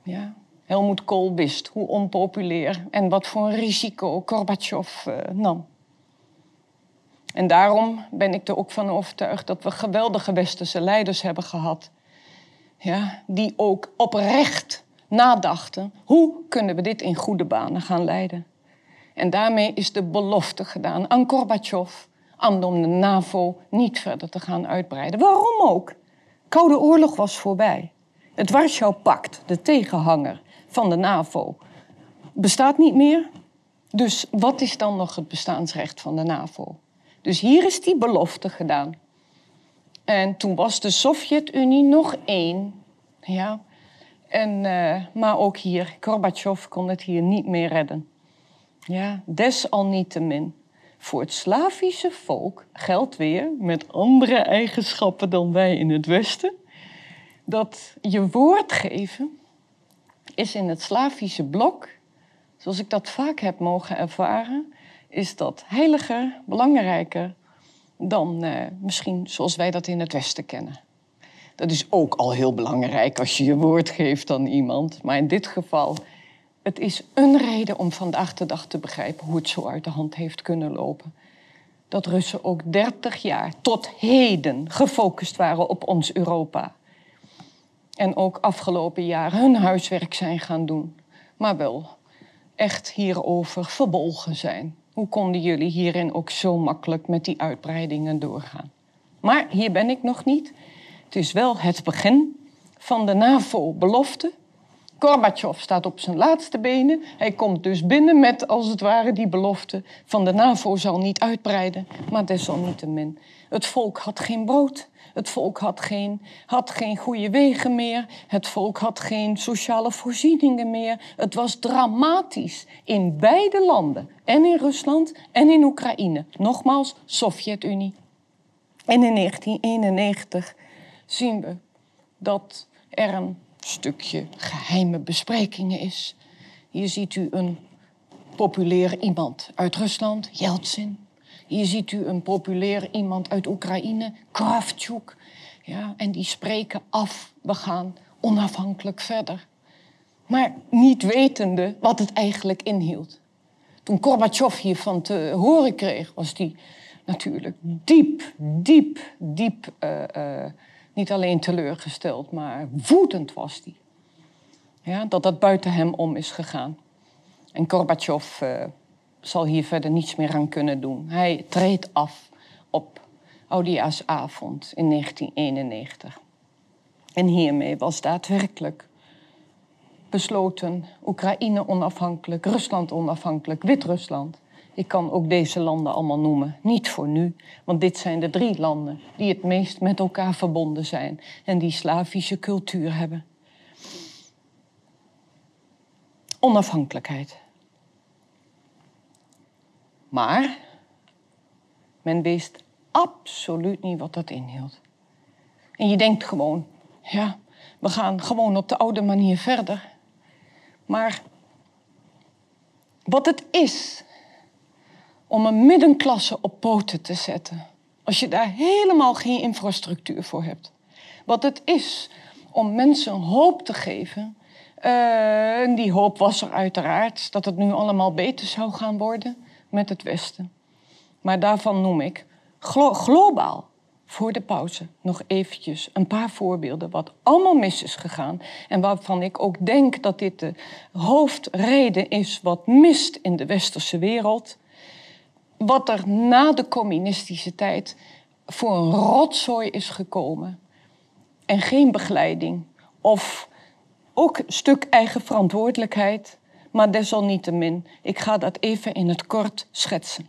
Ja. Helmoet Kool wist hoe onpopulair en wat voor een risico Gorbachev uh, nam. En daarom ben ik er ook van overtuigd dat we geweldige westerse leiders hebben gehad. Ja, die ook oprecht nadachten, hoe kunnen we dit in goede banen gaan leiden? En daarmee is de belofte gedaan aan Gorbachev om de NAVO niet verder te gaan uitbreiden. Waarom ook? Koude Oorlog was voorbij. Het Warschau-pact, de tegenhanger van de NAVO, bestaat niet meer. Dus wat is dan nog het bestaansrecht van de NAVO? Dus hier is die belofte gedaan. En toen was de Sovjet-Unie nog één. Ja. En, uh, maar ook hier, Gorbachev kon het hier niet meer redden. Ja, desalniettemin. Voor het Slavische volk geldt weer, met andere eigenschappen dan wij in het Westen, dat je woord geven is in het Slavische blok, zoals ik dat vaak heb mogen ervaren, is dat heiliger, belangrijker dan uh, misschien zoals wij dat in het Westen kennen. Dat is ook al heel belangrijk als je je woord geeft aan iemand. Maar in dit geval, het is een reden om vandaag de dag te begrijpen hoe het zo uit de hand heeft kunnen lopen. Dat Russen ook 30 jaar tot heden gefocust waren op ons Europa. En ook afgelopen jaar hun huiswerk zijn gaan doen. Maar wel echt hierover verbolgen zijn. Hoe konden jullie hierin ook zo makkelijk met die uitbreidingen doorgaan? Maar hier ben ik nog niet. Het is wel het begin van de NAVO-belofte. Gorbachev staat op zijn laatste benen. Hij komt dus binnen met, als het ware, die belofte van de NAVO zal niet uitbreiden, maar desalniettemin. Het volk had geen brood. Het volk had geen, had geen goede wegen meer. Het volk had geen sociale voorzieningen meer. Het was dramatisch in beide landen. En in Rusland en in Oekraïne. Nogmaals, Sovjet-Unie. En in 1991 zien we dat er een stukje geheime besprekingen is. Hier ziet u een populair iemand uit Rusland, Yeltsin. Hier ziet u een populair iemand uit Oekraïne, Kravchuk. Ja, en die spreken af, we gaan onafhankelijk verder. Maar niet wetende wat het eigenlijk inhield. Toen Gorbachev hiervan te horen kreeg, was hij natuurlijk diep, diep, diep, uh, uh, niet alleen teleurgesteld, maar woedend was hij. Ja, dat dat buiten hem om is gegaan. En Gorbachev uh, zal hier verder niets meer aan kunnen doen. Hij treedt af op Oudejaarsavond in 1991. En hiermee was daadwerkelijk besloten Oekraïne onafhankelijk, Rusland onafhankelijk, Wit-Rusland. Ik kan ook deze landen allemaal noemen. Niet voor nu, want dit zijn de drie landen die het meest met elkaar verbonden zijn en die Slavische cultuur hebben. Onafhankelijkheid. Maar men wist absoluut niet wat dat inhield. En je denkt gewoon, ja, we gaan gewoon op de oude manier verder. Maar wat het is om een middenklasse op poten te zetten, als je daar helemaal geen infrastructuur voor hebt. Wat het is om mensen hoop te geven Uh, en die hoop was er uiteraard dat het nu allemaal beter zou gaan worden met het Westen. Maar daarvan noem ik globaal voor de pauze nog eventjes een paar voorbeelden wat allemaal mis is gegaan en waarvan ik ook denk dat dit de hoofdreden is wat mist in de westerse wereld. Wat er na de communistische tijd voor een rotzooi is gekomen en geen begeleiding of ook een stuk eigen verantwoordelijkheid, maar desalniettemin, ik ga dat even in het kort schetsen.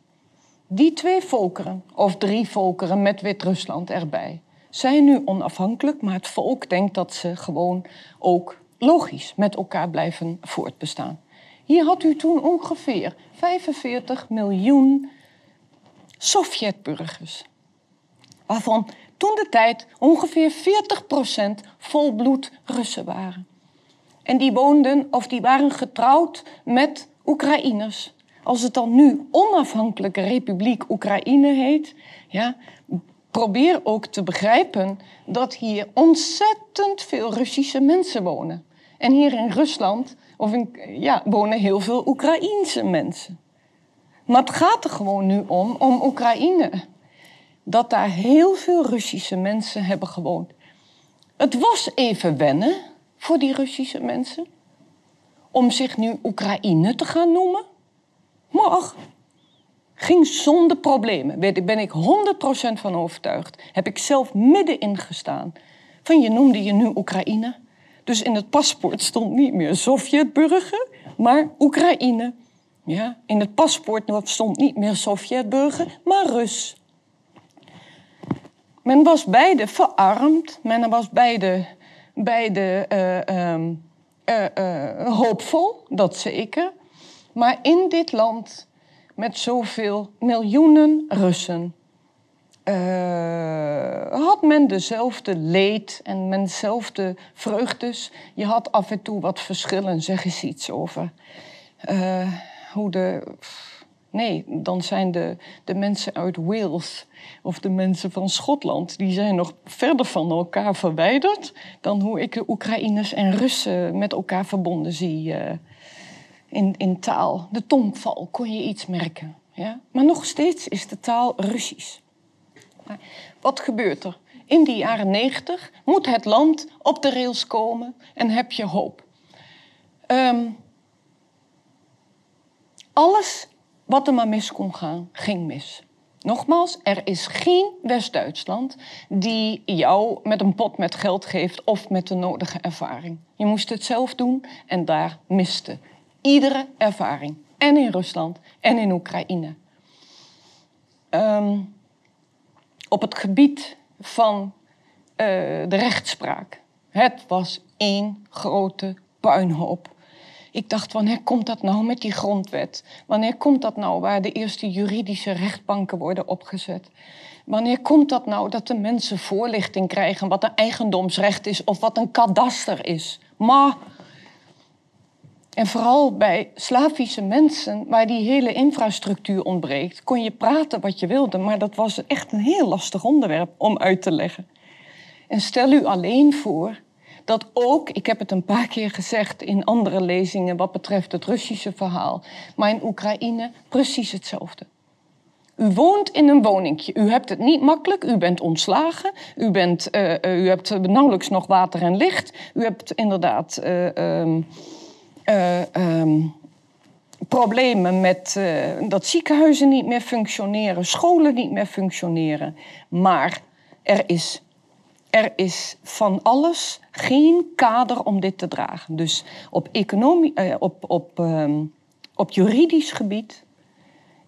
Die twee volkeren, of drie volkeren met Wit-Rusland erbij, zijn nu onafhankelijk, maar het volk denkt dat ze gewoon ook logisch met elkaar blijven voortbestaan. Hier had u toen ongeveer 45 miljoen Sovjetburgers, waarvan toen de tijd ongeveer 40% volbloed Russen waren. En die woonden of die waren getrouwd met Oekraïners. Als het dan nu onafhankelijke Republiek Oekraïne heet, ja, probeer ook te begrijpen dat hier ontzettend veel Russische mensen wonen. En hier in Rusland of in, ja, wonen heel veel Oekraïense mensen. Maar het gaat er gewoon nu om, om Oekraïne. Dat daar heel veel Russische mensen hebben gewoond. Het was even wennen voor die Russische mensen om zich nu Oekraïne te gaan noemen. Maar ging zonder problemen. Daar ben ik 100% van overtuigd. Heb ik zelf middenin gestaan. Van je noemde je nu Oekraïne. Dus in het paspoort stond niet meer Sovjetburger, maar Oekraïne. Ja, in het paspoort stond niet meer Sovjetburger, maar Rus. Men was beide verarmd, men was beide, beide uh, uh, uh, hoopvol, dat zeker. Maar in dit land met zoveel miljoenen Russen had men dezelfde leed en dezelfde vreugdes. Je had af en toe wat verschillen, zeg eens iets over. Hoe de. Nee, dan zijn de, de mensen uit Wales of de mensen van Schotland, die zijn nog verder van elkaar verwijderd dan hoe ik de Oekraïners en Russen met elkaar verbonden zie. Uh, in, in taal. De tongval kon je iets merken. Ja? Maar nog steeds is de taal Russisch. wat gebeurt er? In die jaren negentig moet het land op de rails komen en heb je hoop. Um, alles wat er maar mis kon gaan, ging mis. Nogmaals, er is geen West-Duitsland die jou met een pot met geld geeft of met de nodige ervaring. Je moest het zelf doen en daar miste iedere ervaring. En in Rusland en in Oekraïne. Um, op het gebied van uh, de rechtspraak. Het was één grote puinhoop. Ik dacht, wanneer komt dat nou met die grondwet? Wanneer komt dat nou waar de eerste juridische rechtbanken worden opgezet? Wanneer komt dat nou dat de mensen voorlichting krijgen wat een eigendomsrecht is of wat een kadaster is? Maar en vooral bij Slavische mensen, waar die hele infrastructuur ontbreekt, kon je praten wat je wilde, maar dat was echt een heel lastig onderwerp om uit te leggen. En stel u alleen voor dat ook, ik heb het een paar keer gezegd in andere lezingen wat betreft het Russische verhaal, maar in Oekraïne precies hetzelfde. U woont in een woningje. U hebt het niet makkelijk. U bent ontslagen. U, bent, uh, uh, u hebt nauwelijks nog water en licht. U hebt inderdaad. Uh, um, uh, problemen met dat ziekenhuizen niet meer functioneren, scholen niet meer functioneren. Maar er is, er is van alles geen kader om dit te dragen. Dus op, economie, uh, op, op, um, op juridisch gebied,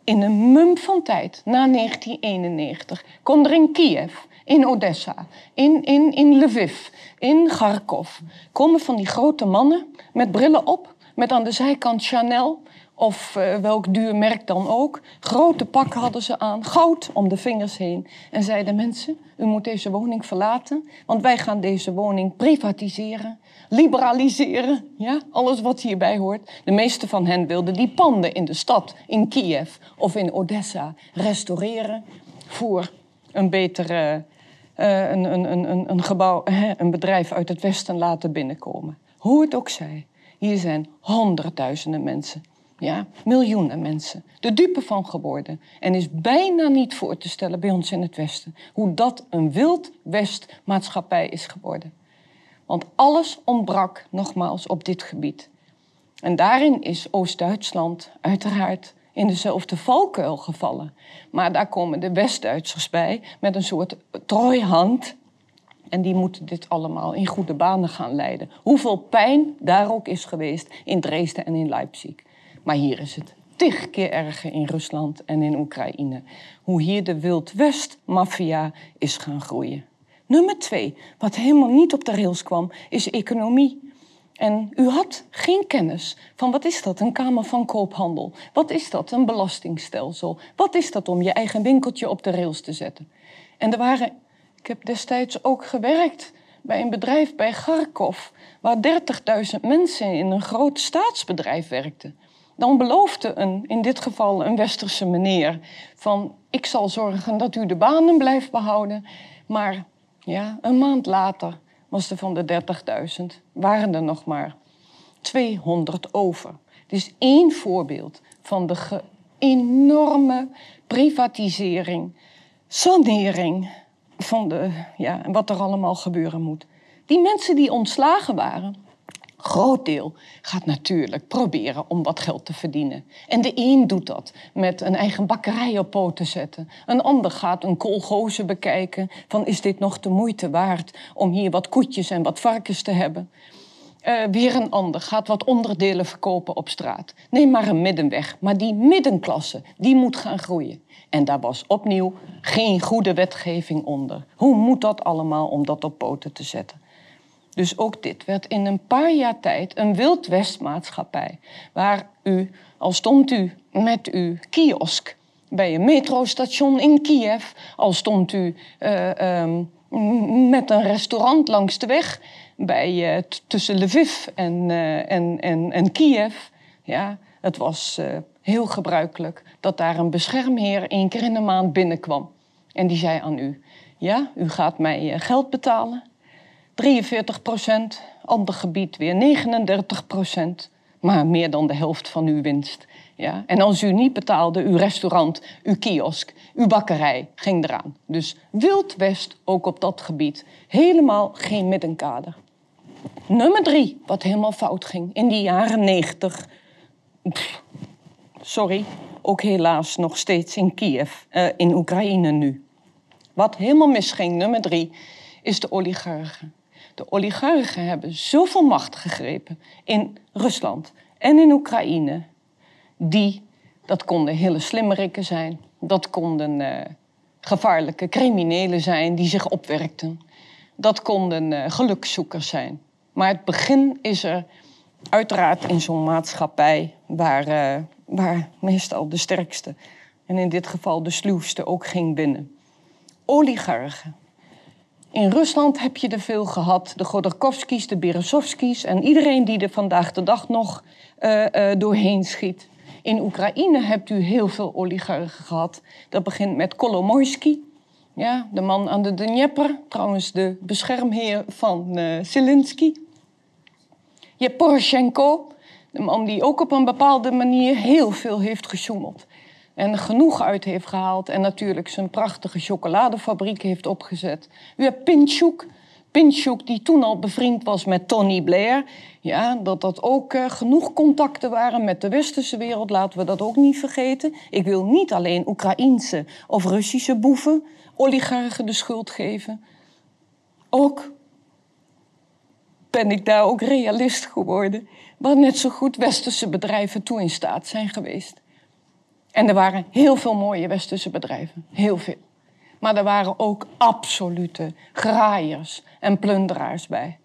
in een mum van tijd, na 1991, kon er in Kiev, in Odessa, in, in, in Lviv, in Kharkov, komen van die grote mannen met brillen op, met aan de zijkant Chanel of uh, welk duur merk dan ook. Grote pakken hadden ze aan, goud om de vingers heen. En zeiden mensen, u moet deze woning verlaten, want wij gaan deze woning privatiseren, liberaliseren. Ja, alles wat hierbij hoort. De meeste van hen wilden die panden in de stad, in Kiev of in Odessa, restaureren voor een betere... Uh, een, een, een, een, gebouw, een bedrijf uit het Westen laten binnenkomen. Hoe het ook zij. Hier zijn honderdduizenden mensen. Ja, miljoenen mensen. De dupe van geworden. En is bijna niet voor te stellen bij ons in het Westen. Hoe dat een wild West maatschappij is geworden. Want alles ontbrak nogmaals op dit gebied. En daarin is Oost-Duitsland uiteraard in dezelfde valkuil gevallen. Maar daar komen de West-Duitsers bij met een soort trooihand. En die moeten dit allemaal in goede banen gaan leiden. Hoeveel pijn daar ook is geweest in Dresden en in Leipzig. Maar hier is het tig keer erger in Rusland en in Oekraïne. Hoe hier de Wild West-maffia is gaan groeien. Nummer twee, wat helemaal niet op de rails kwam, is economie. En u had geen kennis van wat is dat, een Kamer van Koophandel? Wat is dat, een belastingstelsel? Wat is dat om je eigen winkeltje op de rails te zetten? En er waren, ik heb destijds ook gewerkt bij een bedrijf bij Kharkov, waar 30.000 mensen in een groot staatsbedrijf werkten. Dan beloofde een, in dit geval een westerse meneer, van ik zal zorgen dat u de banen blijft behouden. Maar ja, een maand later was er van de 30.000, waren er nog maar 200 over. Dit is één voorbeeld van de enorme privatisering, sanering van de, ja, wat er allemaal gebeuren moet. Die mensen die ontslagen waren, groot deel gaat natuurlijk proberen om wat geld te verdienen. En de een doet dat met een eigen bakkerij op poten te zetten. Een ander gaat een kolgoze bekijken van is dit nog de moeite waard om hier wat koetjes en wat varkens te hebben. Uh, weer een ander gaat wat onderdelen verkopen op straat. Neem maar een middenweg. Maar die middenklasse, die moet gaan groeien. En daar was opnieuw geen goede wetgeving onder. Hoe moet dat allemaal om dat op poten te zetten? Dus ook dit werd in een paar jaar tijd een Wild Westmaatschappij. Waar u, al stond u met uw kiosk bij een metrostation in Kiev, al stond u uh, um, met een restaurant langs de weg bij, uh, tussen Lviv en, uh, en, en, en Kiev. Ja, het was heel gebruikelijk dat daar een beschermheer één keer in de maand binnenkwam. En die zei aan u: Ja, u gaat mij geld betalen. 43 procent, ander gebied weer 39 procent, maar meer dan de helft van uw winst. Ja? En als u niet betaalde, uw restaurant, uw kiosk, uw bakkerij ging eraan. Dus Wild West ook op dat gebied. Helemaal geen middenkader. Nummer drie, wat helemaal fout ging in die jaren 90. sorry, ook helaas nog steeds in Kiev, uh, in Oekraïne nu. Wat helemaal misging, nummer drie, is de oligarchen. De oligarchen hebben zoveel macht gegrepen in Rusland en in Oekraïne. Die, dat konden hele slimmerikken zijn. Dat konden uh, gevaarlijke criminelen zijn die zich opwerkten. Dat konden uh, gelukzoekers zijn. Maar het begin is er uiteraard in zo'n maatschappij waar, uh, waar meestal de sterkste, en in dit geval de sluwste, ook ging binnen. Oligarchen. In Rusland heb je er veel gehad. De Godorkovskis, de Berezovskis en iedereen die er vandaag de dag nog uh, uh, doorheen schiet. In Oekraïne hebt u heel veel oligarchen gehad. Dat begint met Kolomoisky, ja, de man aan de Dnieper, trouwens de beschermheer van uh, Zelensky. Je hebt Poroshenko, de man die ook op een bepaalde manier heel veel heeft gesjoemeld en genoeg uit heeft gehaald en natuurlijk zijn prachtige chocoladefabriek heeft opgezet. U hebt Pinchuk, Pinchuk die toen al bevriend was met Tony Blair. Ja, dat dat ook uh, genoeg contacten waren met de westerse wereld, laten we dat ook niet vergeten. Ik wil niet alleen Oekraïense of Russische boeven, oligarchen de schuld geven. Ook ben ik daar ook realist geworden, waar net zo goed westerse bedrijven toe in staat zijn geweest. En er waren heel veel mooie westerse bedrijven. Heel veel. Maar er waren ook absolute graaiers en plunderaars bij.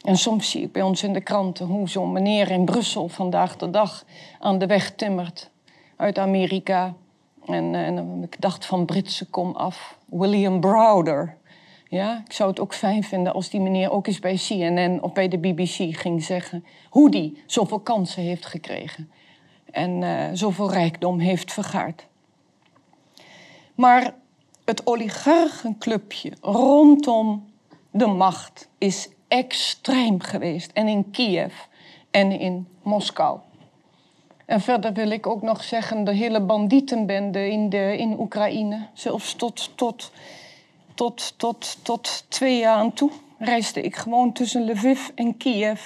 En soms zie ik bij ons in de kranten hoe zo'n meneer in Brussel vandaag de dag aan de weg timmert uit Amerika. En, eh, en ik dacht van Britse kom af. William Browder. Ja, ik zou het ook fijn vinden als die meneer ook eens bij CNN of bij de BBC ging zeggen hoe die zoveel kansen heeft gekregen en uh, zoveel rijkdom heeft vergaard. Maar het oligarchenclubje rondom de macht is extreem geweest. En in Kiev en in Moskou. En verder wil ik ook nog zeggen, de hele bandietenbende in, de, in Oekraïne, zelfs tot, tot, tot, tot, tot twee jaar aan toe, reisde ik gewoon tussen Lviv en Kiev.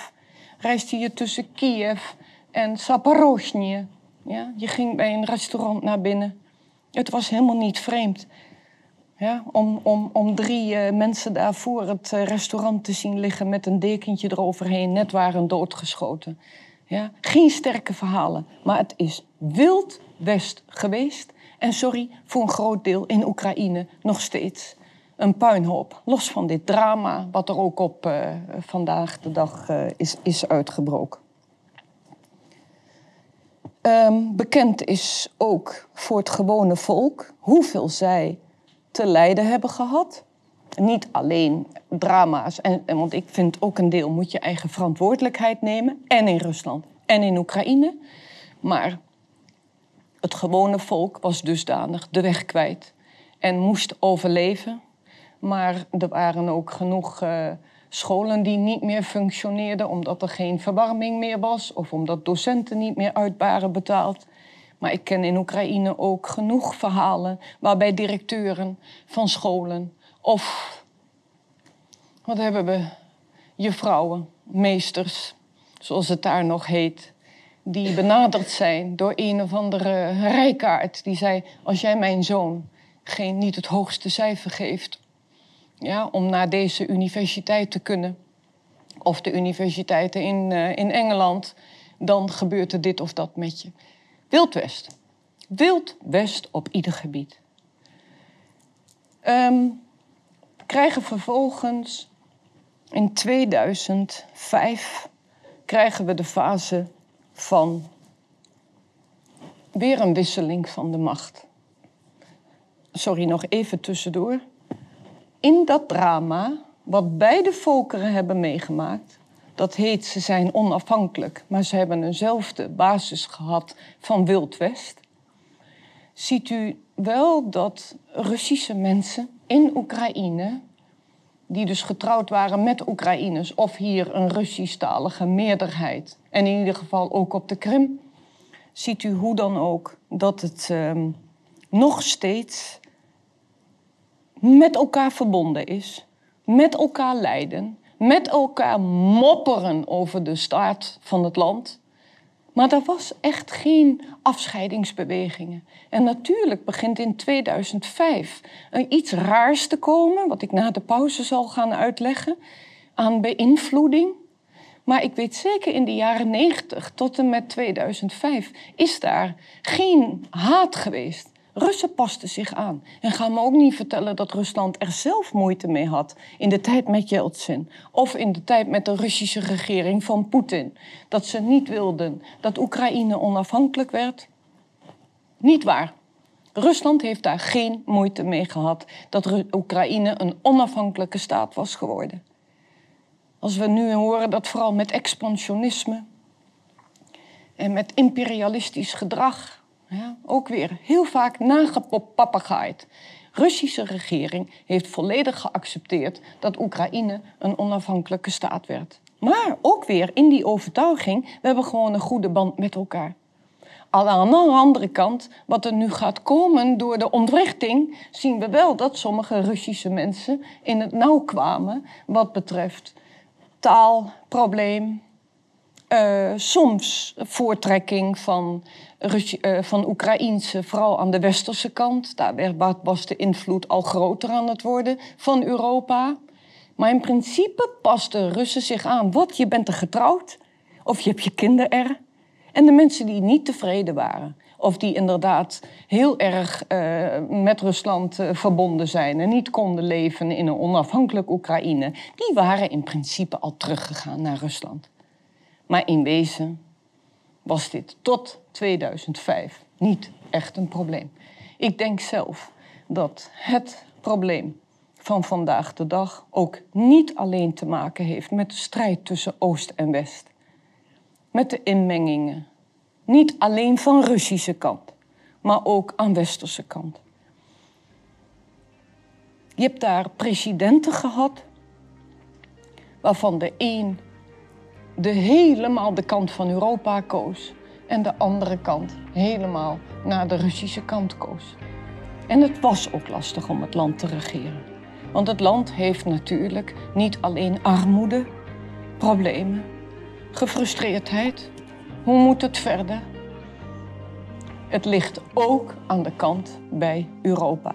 Reisde je tussen Kiev en Saporozhye. Ja, je ging bij een restaurant naar binnen. Het was helemaal niet vreemd. Ja, om, om, om drie uh, mensen daar voor het uh, restaurant te zien liggen met een dekentje eroverheen, net waren doodgeschoten. Ja, geen sterke verhalen, maar het is wild west geweest. En sorry, voor een groot deel in Oekraïne nog steeds een puinhoop. Los van dit drama, wat er ook op uh, vandaag de dag is, is uitgebroken. Um, bekend is ook voor het gewone volk hoeveel zij te lijden hebben gehad. Niet alleen drama's, en, want ik vind ook een deel moet je eigen verantwoordelijkheid nemen. En in Rusland en in Oekraïne. Maar het gewone volk was dusdanig de weg kwijt en moest overleven. Maar er waren ook genoeg uh, scholen die niet meer functioneerden omdat er geen verwarming meer was of omdat docenten niet meer uit waren betaald. Maar ik ken in Oekraïne ook genoeg verhalen waarbij directeuren van scholen of wat hebben we, juffrouwen, meesters, zoals het daar nog heet, die benaderd zijn door een of andere rijkaard die zei: als jij mijn zoon geen, niet het hoogste cijfer geeft ja, om naar deze universiteit te kunnen, of de universiteiten in, uh, in Engeland, dan gebeurt er dit of dat met je. Wild West. Wild West op ieder gebied. Um, krijgen vervolgens in 2005 krijgen we de fase van weer een wisseling van de macht. Sorry, nog even tussendoor. In dat drama, wat beide volkeren hebben meegemaakt, dat heet ze zijn onafhankelijk, maar ze hebben eenzelfde basis gehad van Wild West. Ziet u wel dat Russische mensen in Oekraïne, die dus getrouwd waren met Oekraïners, of hier een Russisch-talige meerderheid, en in ieder geval ook op de Krim, ziet u hoe dan ook dat het uh, nog steeds met elkaar verbonden is, met elkaar lijden, met elkaar mopperen over de staat van het land. Maar er was echt geen afscheidingsbewegingen. En natuurlijk begint in 2005 er iets raars te komen, wat ik na de pauze zal gaan uitleggen, aan beïnvloeding. Maar ik weet zeker in de jaren 90 tot en met 2005 is daar geen haat geweest. Russen pasten zich aan. En ga me ook niet vertellen dat Rusland er zelf moeite mee had in de tijd met Yeltsin of in de tijd met de Russische regering van Poetin. Dat ze niet wilden dat Oekraïne onafhankelijk werd. Niet waar. Rusland heeft daar geen moeite mee gehad dat Oekraïne een onafhankelijke staat was geworden. Als we nu horen dat vooral met expansionisme en met imperialistisch gedrag ook weer heel vaak nagepapagaaid. Russische regering heeft volledig geaccepteerd dat Oekraïne een onafhankelijke staat werd. Maar ook weer in die overtuiging, we hebben gewoon een goede band met elkaar. Aan de andere kant, wat er nu gaat komen door de ontwrichting, zien we wel dat sommige Russische mensen in het nauw kwamen wat betreft taalprobleem, uh, soms voortrekking van, uh, van Oekraïense, vooral aan de westerse kant. Daar was de invloed al groter aan het worden van Europa. Maar in principe pasten Russen zich aan. Wat, je bent er getrouwd? Of je hebt je kinderen er? En de mensen die niet tevreden waren, of die inderdaad heel erg uh, met Rusland verbonden zijn en niet konden leven in een onafhankelijk Oekraïne, die waren in principe al teruggegaan naar Rusland. Maar in wezen was dit tot 2005 niet echt een probleem. Ik denk zelf dat het probleem van vandaag de dag ook niet alleen te maken heeft met de strijd tussen Oost en West. Met de inmengingen. Niet alleen van Russische kant, maar ook aan Westerse kant. Je hebt daar presidenten gehad waarvan de een de helemaal de kant van Europa koos en de andere kant helemaal naar de Russische kant koos. En het was ook lastig om het land te regeren. Want het land heeft natuurlijk niet alleen armoede, problemen, gefrustreerdheid. Hoe moet het verder? Het ligt ook aan de kant bij Europa.